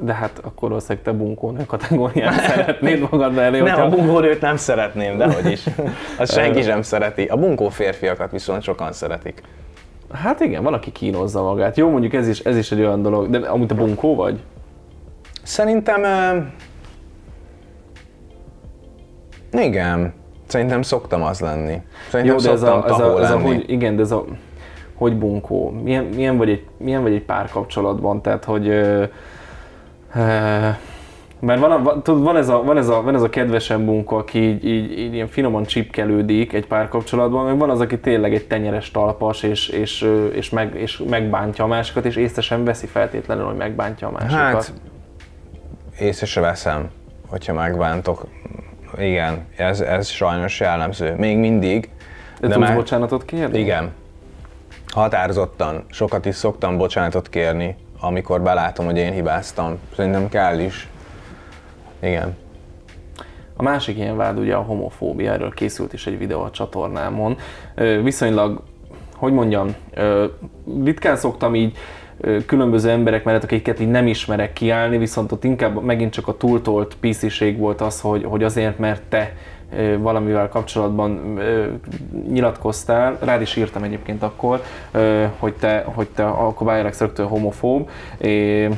De hát akkor valószínűleg te bunkónő kategóriát szeretnéd magad mellé, Nem, hogyha- a bunkó nőt nem szeretném, dehogy is. Azt senki sem szereti. A bunkó férfiakat viszont sokan szeretik. Hát igen, van, aki kínozza magát. Jó, mondjuk ez is, ez is egy olyan dolog, de amúgy te bunkó vagy? Szerintem... ö, Igen. Szerintem szoktam az lenni. Szerintem Jó, de ez a, ez a, ez a hogy, igen, de ez a, hogy bunkó? Milyen, milyen, vagy egy, milyen vagy egy párkapcsolatban? Tehát, hogy ö, mert van, a, tudod, van, ez a, van, ez a, van ez a kedvesen bunkó, aki így, így, így ilyen finoman csipkelődik egy párkapcsolatban, meg van az, aki tényleg egy tenyeres talpas, és, és, és, meg, és megbántja a másikat, és észre sem veszi feltétlenül, hogy megbántja a másikat. Hát, észre se veszem, hogyha megbántok. Igen, ez, ez sajnos jellemző. Még mindig. de, de tudsz bocsánatot kérni? Igen. Határozottan. Sokat is szoktam bocsánatot kérni, amikor belátom, hogy én hibáztam. Szerintem kell is. Igen. A másik ilyen vád ugye a homofóbia, erről készült is egy videó a csatornámon. Viszonylag, hogy mondjam, ritkán szoktam így különböző emberek mellett, akiket így nem ismerek kiállni, viszont ott inkább megint csak a túltolt pisziség volt az, hogy, hogy azért, mert te valamivel kapcsolatban nyilatkoztál, rád is írtam egyébként akkor, hogy te, hogy te akkor Bájalex rögtön homofób. É,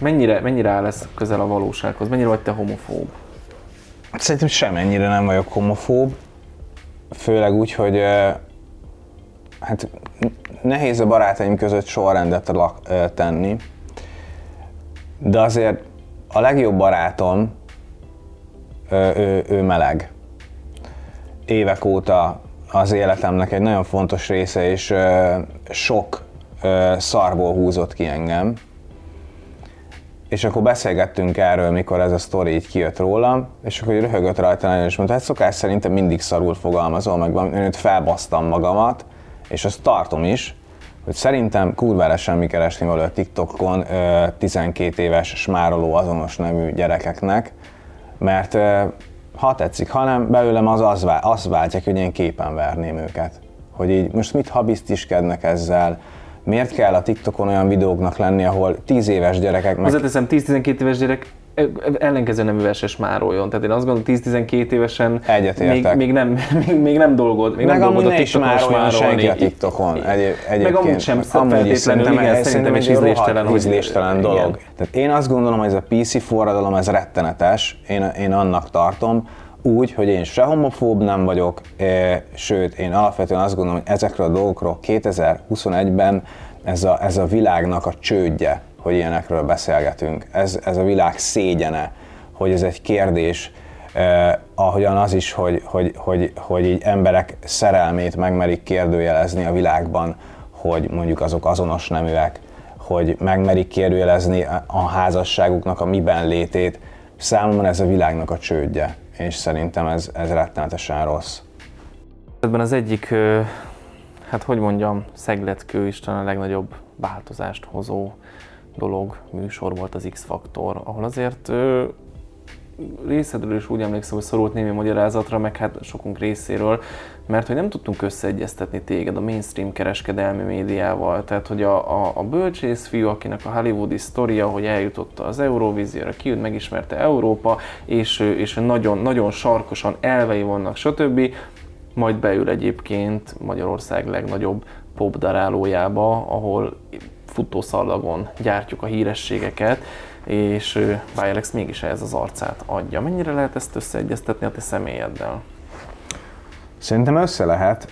mennyire, mennyire áll ez közel a valósághoz? Mennyire vagy te homofób? Szerintem semennyire nem vagyok homofób, főleg úgy, hogy hát nehéz a barátaim között sorrendet tenni, de azért a legjobb barátom, ő, ő meleg. Évek óta az életemnek egy nagyon fontos része, és sok szarból húzott ki engem, és akkor beszélgettünk erről, mikor ez a sztori így kijött rólam, és akkor röhögött rajta nagyon, és mondta, hát szokás szerintem mindig szarul fogalmazol, meg van, én felbasztam magamat, és azt tartom is, hogy szerintem kurvára semmi keresni való a TikTokon ö, 12 éves smároló azonos nemű gyerekeknek, mert ha tetszik, hanem belőlem az az, vá- azt váltják, hogy én képen verném őket. Hogy így most mit habisztiskednek ezzel, miért kell a TikTokon olyan videóknak lenni, ahol 10 éves gyerekek meg Azért teszem, 10-12 éves gyerek ellenkező neművel se smároljon. Tehát én azt gondolom, 10-12 évesen még, még, nem, még, még nem dolgod, még Meg nem dolgod a TikTokon már olyan senki a TikTokon egy, egyébként. Meg amúgy sem Amúgy feltétlenül, szerintem, igen, ez szerintem is ízléstelen, ízléstelen igen. dolog. Tehát én azt gondolom, hogy ez a PC forradalom, ez rettenetes, én, én annak tartom, úgy, hogy én se homofób nem vagyok, eh, sőt, én alapvetően azt gondolom, hogy ezekről a dolgokról 2021-ben ez a, ez a világnak a csődje, hogy ilyenekről beszélgetünk. Ez, ez a világ szégyene, hogy ez egy kérdés, eh, ahogyan az is, hogy, hogy, hogy, hogy így emberek szerelmét megmerik kérdőjelezni a világban, hogy mondjuk azok azonos neműek, hogy megmerik kérdőjelezni a házasságuknak a miben létét. Számomra ez a világnak a csődje, és szerintem ez, ez rettenetesen rossz. Ebben az egyik, ö, hát hogy mondjam, szegletkő is talán a legnagyobb változást hozó dolog, műsor volt az X-Faktor, ahol azért ö, részedről is úgy emlékszem, hogy szorult némi magyarázatra, meg hát sokunk részéről, mert hogy nem tudtunk összeegyeztetni téged a mainstream kereskedelmi médiával. Tehát, hogy a, a, a bölcsész fiú, akinek a hollywoodi sztoria, hogy eljutott az Eurovízióra, kijött, megismerte Európa, és, és nagyon, nagyon sarkosan elvei vannak, stb. Majd beül egyébként Magyarország legnagyobb popdarálójába, ahol futószalagon gyártjuk a hírességeket, és Bialex mégis ehhez az arcát adja. Mennyire lehet ezt összeegyeztetni a te személyeddel? Szerintem össze lehet.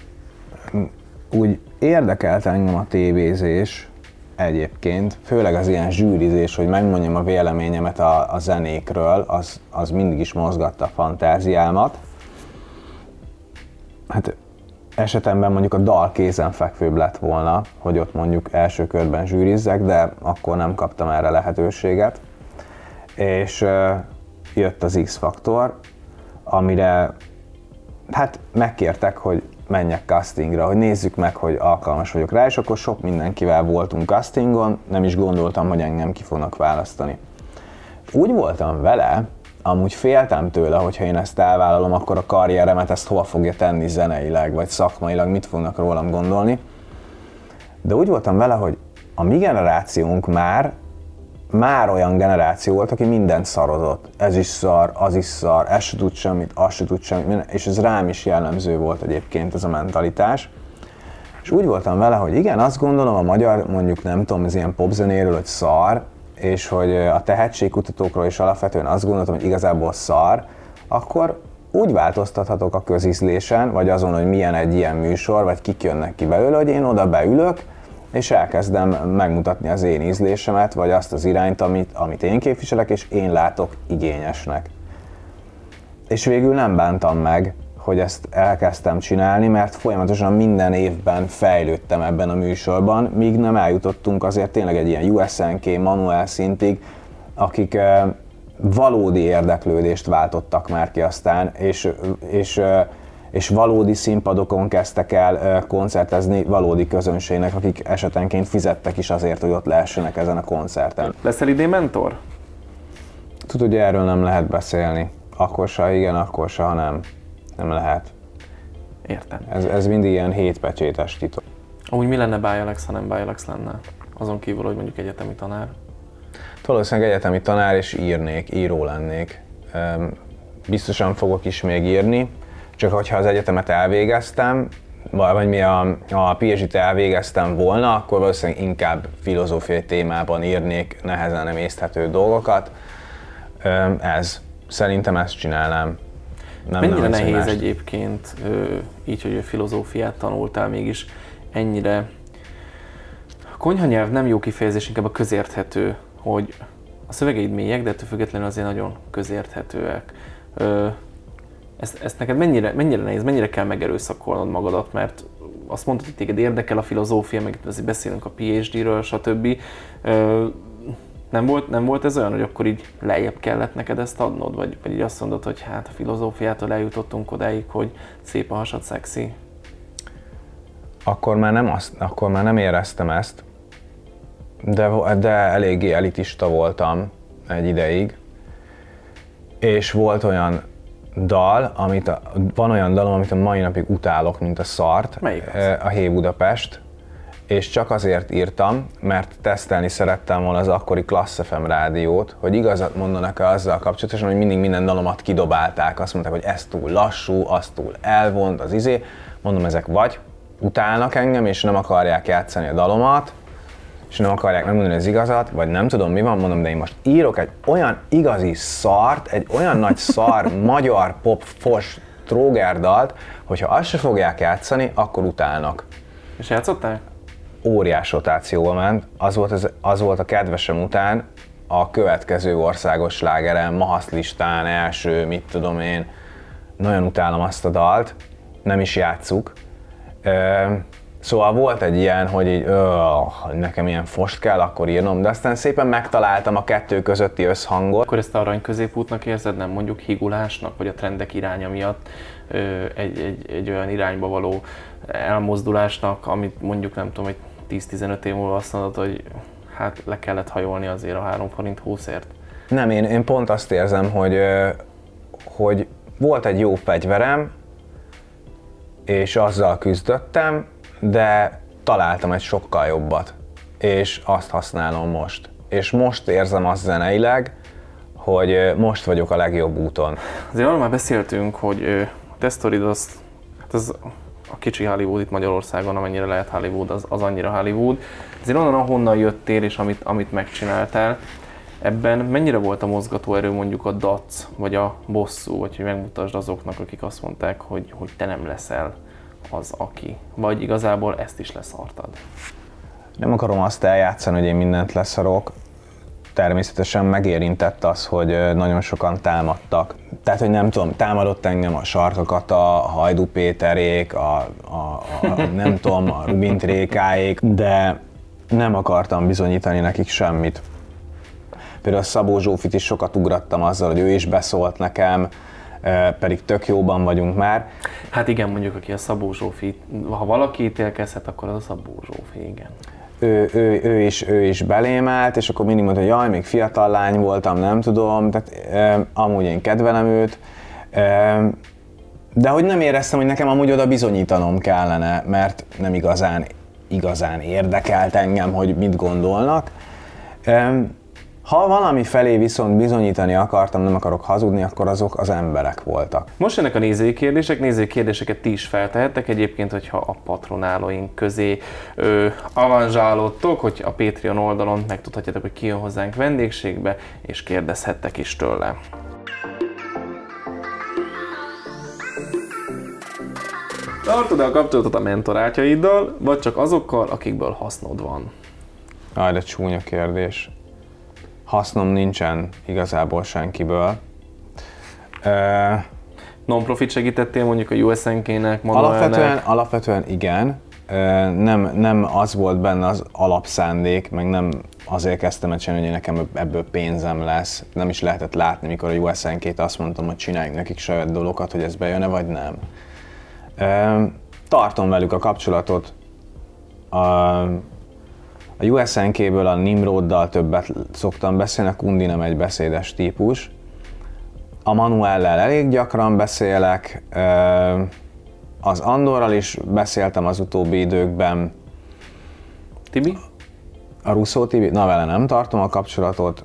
Úgy érdekelt engem a tévézés egyébként, főleg az ilyen zsűrizés, hogy megmondjam a véleményemet a, a zenékről, az, az mindig is mozgatta a fantáziámat. hát esetemben mondjuk a dal kézenfekvőbb lett volna, hogy ott mondjuk első körben zsűrizzek, de akkor nem kaptam erre lehetőséget. És jött az X-faktor, amire hát megkértek, hogy menjek castingra, hogy nézzük meg, hogy alkalmas vagyok rá, és akkor sok mindenkivel voltunk castingon, nem is gondoltam, hogy engem ki fognak választani. Úgy voltam vele, amúgy féltem tőle, hogyha én ezt elvállalom, akkor a karrieremet ezt hova fogja tenni zeneileg, vagy szakmailag, mit fognak rólam gondolni. De úgy voltam vele, hogy a mi generációnk már már olyan generáció volt, aki mindent szarozott. Ez is szar, az is szar, ez se tud semmit, az se tud semmit, és ez rám is jellemző volt egyébként ez a mentalitás. És úgy voltam vele, hogy igen, azt gondolom a magyar, mondjuk nem tudom, az ilyen popzenéről, hogy szar, és hogy a tehetségkutatókról is alapvetően azt gondoltam, hogy igazából szar, akkor úgy változtathatok a közízlésen, vagy azon, hogy milyen egy ilyen műsor, vagy kik jönnek ki belőle, hogy én oda beülök, és elkezdem megmutatni az én ízlésemet, vagy azt az irányt, amit, amit én képviselek, és én látok igényesnek. És végül nem bántam meg, hogy ezt elkezdtem csinálni, mert folyamatosan minden évben fejlődtem ebben a műsorban, míg nem eljutottunk azért tényleg egy ilyen USNK, manuel szintig, akik valódi érdeklődést váltottak már ki aztán, és, és és valódi színpadokon kezdtek el koncertezni valódi közönségnek, akik esetenként fizettek is azért, hogy ott lehessenek ezen a koncerten. Leszel idén mentor? Tudod, hogy erről nem lehet beszélni. Akkor se igen, akkor se, ha nem. Nem lehet. Értem. Ez, ez mindig ilyen hétpecsétes titok. Amúgy mi lenne Bájalex, ha nem Bájalex lenne? Azon kívül, hogy mondjuk egyetemi tanár? Valószínűleg egyetemi tanár, és írnék, író lennék. Biztosan fogok is még írni, csak hogyha az egyetemet elvégeztem, vagy mi a, a PhD-t elvégeztem volna, akkor valószínűleg inkább filozófiai témában írnék nehezen nem észthető dolgokat. Ez. Szerintem ezt csinálnám. Nem, Mennyire nem nehéz mást. egyébként, így, hogy a filozófiát tanultál, mégis ennyire a konyhanyelv nem jó kifejezés, inkább a közérthető, hogy a szövegeid mélyek, de ettől függetlenül azért nagyon közérthetőek ezt, ezt neked mennyire, mennyire nehéz, mennyire kell megerőszakolnod magadat, mert azt mondtad, hogy téged érdekel a filozófia, meg azért beszélünk a PhD-ről, stb. Nem volt, nem volt ez olyan, hogy akkor így lejjebb kellett neked ezt adnod, vagy, vagy így azt mondod, hogy hát a filozófiától eljutottunk odáig, hogy szép a hasad szexi? Akkor már nem, azt, akkor már nem éreztem ezt, de, de eléggé elitista voltam egy ideig, és volt olyan dal, amit a, van olyan dalom, amit a mai napig utálok, mint a szart. Melyik az? A Hey Budapest. És csak azért írtam, mert tesztelni szerettem volna az akkori Klassz FM rádiót, hogy igazat mondanak-e azzal kapcsolatosan, hogy mindig minden dalomat kidobálták. Azt mondták, hogy ez túl lassú, az túl elvont, az izé. Mondom, ezek vagy utálnak engem, és nem akarják játszani a dalomat, és nem akarják megmondani az igazat, vagy nem tudom mi van, mondom, de én most írok egy olyan igazi szart, egy olyan nagy szar magyar pop fos trógerdalt, hogyha azt se fogják játszani, akkor utálnak. És játszották? Óriás rotációval ment, az volt, az, az volt a kedvesem után, a következő országos slágerem, Mahasz listán, első, mit tudom én, nagyon utálom azt a dalt, nem is játszuk. Szóval volt egy ilyen, hogy így, öh, nekem ilyen fost kell akkor írnom, de aztán szépen megtaláltam a kettő közötti összhangot. Akkor ezt arany középútnak érzed, nem mondjuk higulásnak, vagy a trendek iránya miatt egy, egy, egy olyan irányba való elmozdulásnak, amit mondjuk nem tudom, egy 10-15 év múlva azt mondod, hogy hát le kellett hajolni azért a 3 forint 20-ért? Nem, én, én pont azt érzem, hogy, hogy volt egy jó fegyverem, és azzal küzdöttem, de találtam egy sokkal jobbat, és azt használom most. És most érzem azt zeneileg, hogy most vagyok a legjobb úton. Azért arról már beszéltünk, hogy a tesztorid hát az a kicsi Hollywood itt Magyarországon, amennyire lehet Hollywood, az, az annyira Hollywood. Azért onnan, ahonnan jöttél és amit, amit megcsináltál, ebben mennyire volt a mozgatóerő mondjuk a dac, vagy a bosszú, vagy hogy megmutasd azoknak, akik azt mondták, hogy, hogy te nem leszel az, aki. Vagy igazából ezt is leszartad? Nem akarom azt eljátszani, hogy én mindent leszarok. Természetesen megérintett az, hogy nagyon sokan támadtak. Tehát, hogy nem tudom, támadott engem a Sarkakata, a Hajdu Péterék, a, a, a nem tudom, a Rubint Rékáék, de nem akartam bizonyítani nekik semmit. Például Szabó Zsófit is sokat ugrattam azzal, hogy ő is beszólt nekem, pedig tök jóban vagyunk már. Hát igen, mondjuk aki a Szabó Zsófi, ha valaki ítélkezhet, akkor az a Szabó Zsófi, igen. Ő, ő, ő, is, ő is belém állt, és akkor mindig mondta, hogy jaj, még fiatal lány voltam, nem tudom, tehát amúgy én kedvelem őt, de hogy nem éreztem, hogy nekem amúgy oda bizonyítanom kellene, mert nem igazán, igazán érdekelt engem, hogy mit gondolnak. Ha valami felé viszont bizonyítani akartam, nem akarok hazudni, akkor azok az emberek voltak. Most jönnek a nézői kérdések, nézői kérdéseket ti is feltehettek egyébként, hogyha a patronálóink közé ö, avanzsálódtok, hogy a Patreon oldalon megtudhatjátok, hogy ki jön hozzánk vendégségbe, és kérdezhettek is tőle. Tartod a kapcsolatot a mentorátjaiddal, vagy csak azokkal, akikből hasznod van? Aj, de csúnya kérdés hasznom nincsen igazából senkiből. Uh, Non-profit segítettél mondjuk a USNK-nek, alapvetően, alapvetően igen. Nem, nem az volt benne az alapszándék, meg nem azért kezdtem el csinálni, hogy nekem ebből pénzem lesz. Nem is lehetett látni, mikor a USNK-t azt mondtam, hogy csináljunk nekik saját dolgokat, hogy ez bejön-e vagy nem. Tartom velük a kapcsolatot. A USNK-ből a Nimroddal többet szoktam beszélni, a Kundi nem egy beszédes típus. A Manuellel elég gyakran beszélek, az Andorral is beszéltem az utóbbi időkben. Tibi? A Russo Tibi? Na vele nem tartom a kapcsolatot,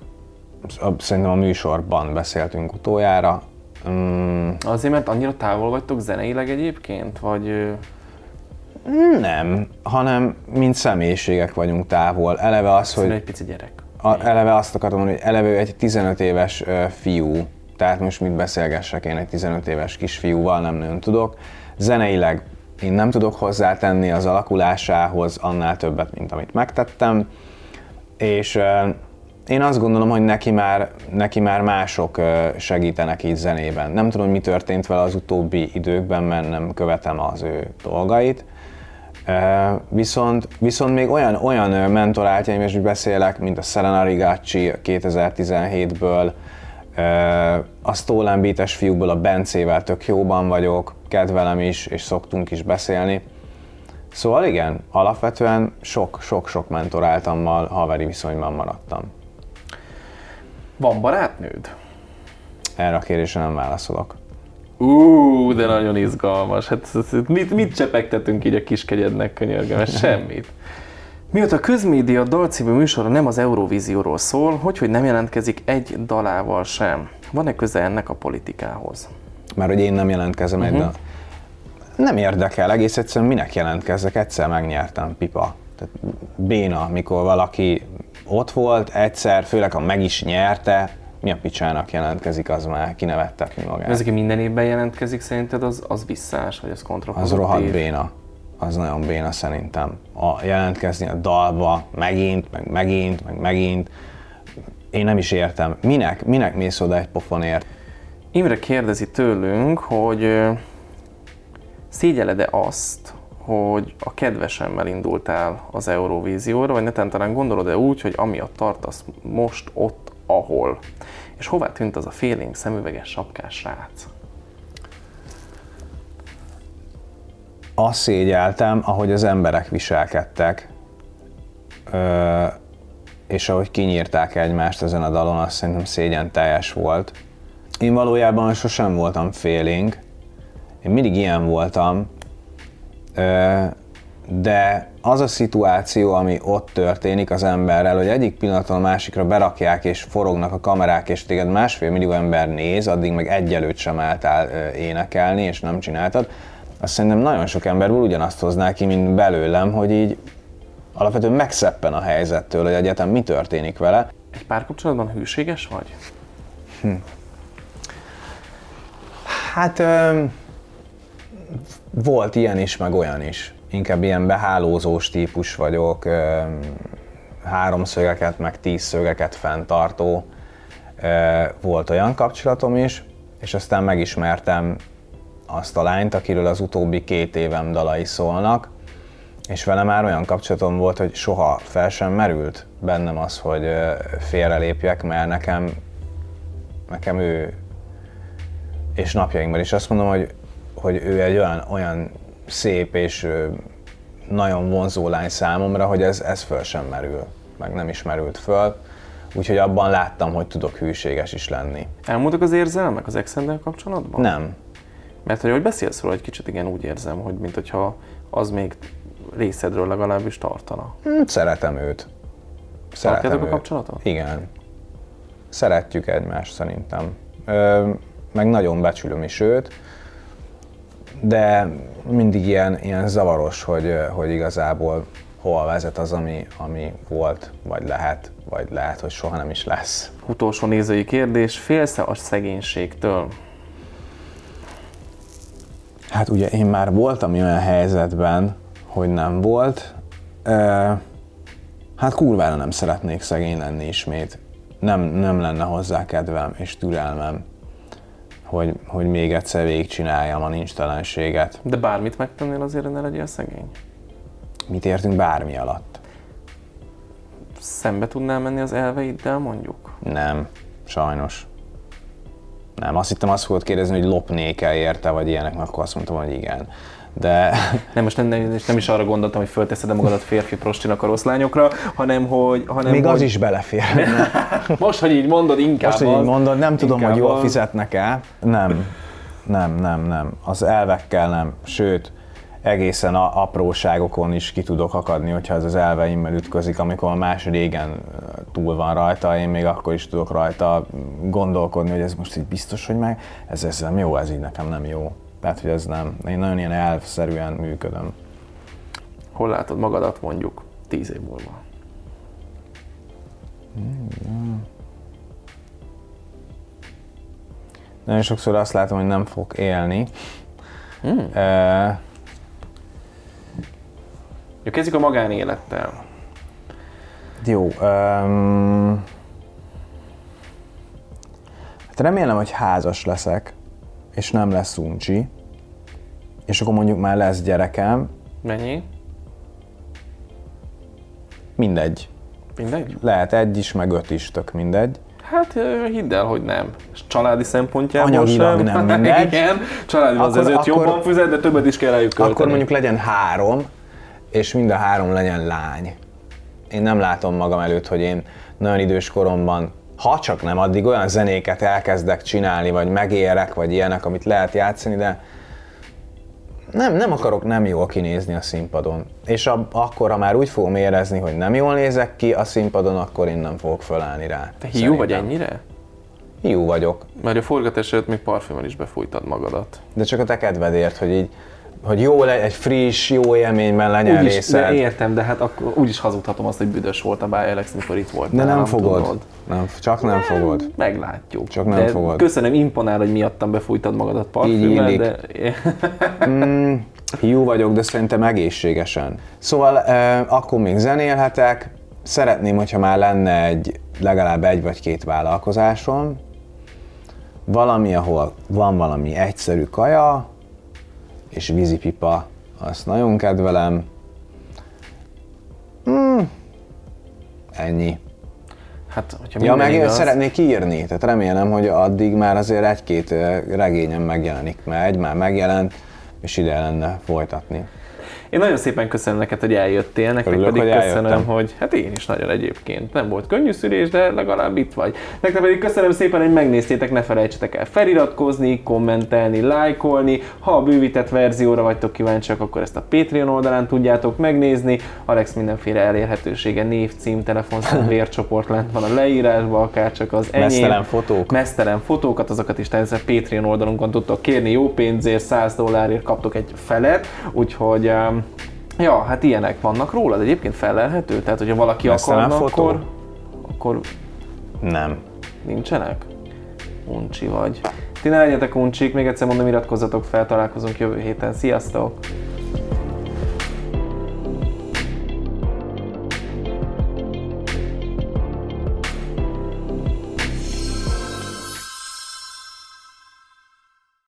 szerintem a műsorban beszéltünk utoljára. Mm. Azért, mert annyira távol vagytok zeneileg egyébként, vagy... Nem, hanem mint személyiségek vagyunk távol. Eleve az, hogy... egy pici gyerek. A, eleve azt akartam mondani, hogy eleve egy 15 éves fiú, tehát most mit beszélgessek én egy 15 éves kisfiúval, nem nagyon tudok. Zeneileg én nem tudok hozzátenni az alakulásához annál többet, mint amit megtettem, és én azt gondolom, hogy neki már, neki már mások segítenek így zenében. Nem tudom, mi történt vele az utóbbi időkben, mert nem követem az ő dolgait, Viszont, viszont még olyan, olyan mentoráltjaim is beszélek, mint a Selena Rigacci 2017-ből, a Stolen Beat-es fiúkból a Bencével tök jóban vagyok, kedvelem is, és szoktunk is beszélni. Szóval igen, alapvetően sok-sok-sok mentoráltammal haveri viszonyban maradtam. Van barátnőd? Erre a kérdésre nem válaszolok. Ú, de nagyon izgalmas. Hát mit, mit csepegtetünk így a kiskegyednek, könyörgöm? Semmit. Mióta a közmédia dalcímű műsora nem az Eurovízióról szól, hogy, hogy nem jelentkezik egy dalával sem. Van-e köze ennek a politikához? Már hogy én nem jelentkezem uh-huh. egy mhm. dal. Nem érdekel, egész egyszerűen minek jelentkezzek, egyszer megnyertem, pipa. Tehát béna, mikor valaki ott volt, egyszer, főleg ha meg is nyerte, mi a picsának jelentkezik, az már kinevettetni magát. Ez, aki minden évben jelentkezik, szerinted az, az visszás, vagy az kontraproduktív? Az rohadt béna. Az nagyon béna szerintem. A jelentkezni a dalba, megint, meg megint, meg megint. Én nem is értem. Minek, minek mész oda egy pofonért? Imre kérdezi tőlünk, hogy szégyeled-e azt, hogy a kedvesemmel indultál az Eurovízióra, vagy neten talán gondolod-e úgy, hogy amiatt tartasz most ott, ahol. És hová tűnt az a félénk szemüveges sapkás srác? Azt szégyeltem, ahogy az emberek viselkedtek, ö, és ahogy kinyírták egymást ezen a dalon, azt szerintem szégyen teljes volt. Én valójában sosem voltam félénk, én mindig ilyen voltam, ö, de az a szituáció, ami ott történik az emberrel, hogy egyik pillanatban a másikra berakják és forognak a kamerák, és téged másfél millió ember néz, addig meg egyelőtt sem álltál énekelni, és nem csináltad, azt szerintem nagyon sok emberből ugyanazt hozná ki, mint belőlem, hogy így alapvetően megszeppen a helyzettől, hogy egyetem mi történik vele. Egy párkapcsolatban hűséges vagy? Hm. Hát ö, volt ilyen is, meg olyan is inkább ilyen behálózós típus vagyok, háromszögeket, meg tízszögeket fenntartó ö, volt olyan kapcsolatom is, és aztán megismertem azt a lányt, akiről az utóbbi két évem dalai szólnak, és vele már olyan kapcsolatom volt, hogy soha fel sem merült bennem az, hogy félrelépjek, mert nekem, nekem ő, és napjainkban is azt mondom, hogy, hogy ő egy olyan, olyan szép és nagyon vonzó lány számomra, hogy ez, ez föl sem merül, meg nem is merült föl. Úgyhogy abban láttam, hogy tudok hűséges is lenni. Elmúltak az érzelmek az ex kapcsolatban? Nem. Mert hogy ahogy beszélsz róla, egy kicsit igen úgy érzem, hogy mint hogyha az még részedről legalábbis tartana. Hm, Szeretem őt. Tartjátok a kapcsolatot? Igen. Szeretjük egymást szerintem. Ö, meg nagyon becsülöm is őt, de mindig ilyen, ilyen zavaros, hogy, hogy igazából hol vezet az, ami, ami volt, vagy lehet, vagy lehet, hogy soha nem is lesz. Utolsó nézői kérdés, félsz-e a szegénységtől? Hát ugye én már voltam olyan helyzetben, hogy nem volt. Hát kurvára nem szeretnék szegény lenni ismét. Nem, nem lenne hozzá kedvem és türelmem, hogy, hogy még egyszer végigcsináljam a nincstelenséget. De bármit megtennél azért, ne legyél szegény? Mit értünk bármi alatt? Szembe tudnál menni az elveiddel mondjuk? Nem, sajnos. Nem, azt hittem azt fogod kérdezni, hogy lopnék el érte, vagy ilyenek, mert akkor azt mondtam, hogy igen. De Nem, most nem, nem, nem is arra gondoltam, hogy fölteszed magadat férfi prostinak a rossz lányokra, hanem hogy... Hanem, még hogy... az is belefér. Most, hogy így mondod, inkább Most, hogy így mondod, nem tudom, hogy jól az. fizetnek el. Nem, nem, nem, nem. Az elvekkel nem. Sőt, egészen a apróságokon is ki tudok akadni, hogyha ez az elveimmel ütközik, amikor más régen túl van rajta, én még akkor is tudok rajta gondolkodni, hogy ez most így biztos, hogy meg, ez, ez nem jó, ez így nekem nem jó. Tehát, hogy ez nem, én nagyon ilyen elvszerűen működöm. Hol látod magadat mondjuk tíz év múlva? Nagyon sokszor azt látom, hogy nem fog élni. Hmm. Uh, Jó, kezdjük a magánélettel. Jó. Um, hát remélem, hogy házas leszek, és nem lesz uncsi, és akkor mondjuk már lesz gyerekem, Mennyi? mindegy. Mindegy? Lehet egy is, meg öt is, tök mindegy. Hát hidd el, hogy nem. És családi szempontjából Anyagilag sem. nem mindegy. Igen, családi Akkor- ezért akkor- jobban fizet, de többet is kell rájuk költeni. Akkor mondjuk legyen három, és mind a három legyen lány. Én nem látom magam előtt, hogy én nagyon idős koromban, ha csak nem, addig olyan zenéket elkezdek csinálni, vagy megérek, vagy ilyenek, amit lehet játszani, de nem, nem akarok nem jól kinézni a színpadon. És a, akkor, ha már úgy fogom érezni, hogy nem jól nézek ki a színpadon, akkor én nem fogok fölállni rá. Te hiú vagy Szerintem. ennyire? Hiú vagyok. Mert a forgatás előtt még parfümön is befújtad magadat. De csak a te kedvedért, hogy így, hogy jó le, egy friss, jó élményben legyen Úgyis, részed. értem, de hát akkor úgyis hazudhatom azt, hogy büdös volt a Bájelex, mikor itt volt. De nem fogod. Nem, csak nem fogod. Meglátjuk. Csak nem de fogod. Köszönöm, imponál, hogy miattam befújtad magadat parfümmel, illik. de... Mm, hiú vagyok, de szerintem egészségesen. Szóval eh, akkor még zenélhetek. Szeretném, hogyha már lenne egy, legalább egy vagy két vállalkozásom. Valami, ahol van valami egyszerű kaja, és vízipipa, azt nagyon kedvelem. Mm, ennyi. Hát, hogyha Ja, meg igaz, szeretnék írni, tehát remélem, hogy addig már azért egy-két ö, regényem megjelenik, mert egy már megjelent, és ide lenne folytatni. Én nagyon szépen köszönöm neked, hogy eljöttél, nektek Örülök, pedig hogy köszönöm, eljöttem. hogy hát én is nagyon egyébként. Nem volt könnyű szülés, de legalább itt vagy. Nektek pedig köszönöm szépen, hogy megnéztétek, ne felejtsetek el feliratkozni, kommentelni, lájkolni. Ha a bővített verzióra vagytok kíváncsiak, akkor ezt a Patreon oldalán tudjátok megnézni. Alex mindenféle elérhetősége, név, cím, telefonszám, vércsoport lent van a leírásban, akár csak az enyém. Mesztelen fotók. Mesztelen fotókat, azokat is természetesen Patreon oldalunkon tudtok kérni, jó pénzért, 100 dollárért kaptok egy felet, úgyhogy um, ja, hát ilyenek vannak rólad, egyébként felelhető, tehát hogyha valaki Mesztelen akarna, fotó? akkor, akkor Nem. nincsenek? Uncsi vagy. Ti ne legyetek uncsik, még egyszer mondom, iratkozzatok fel, találkozunk jövő héten. Sziasztok!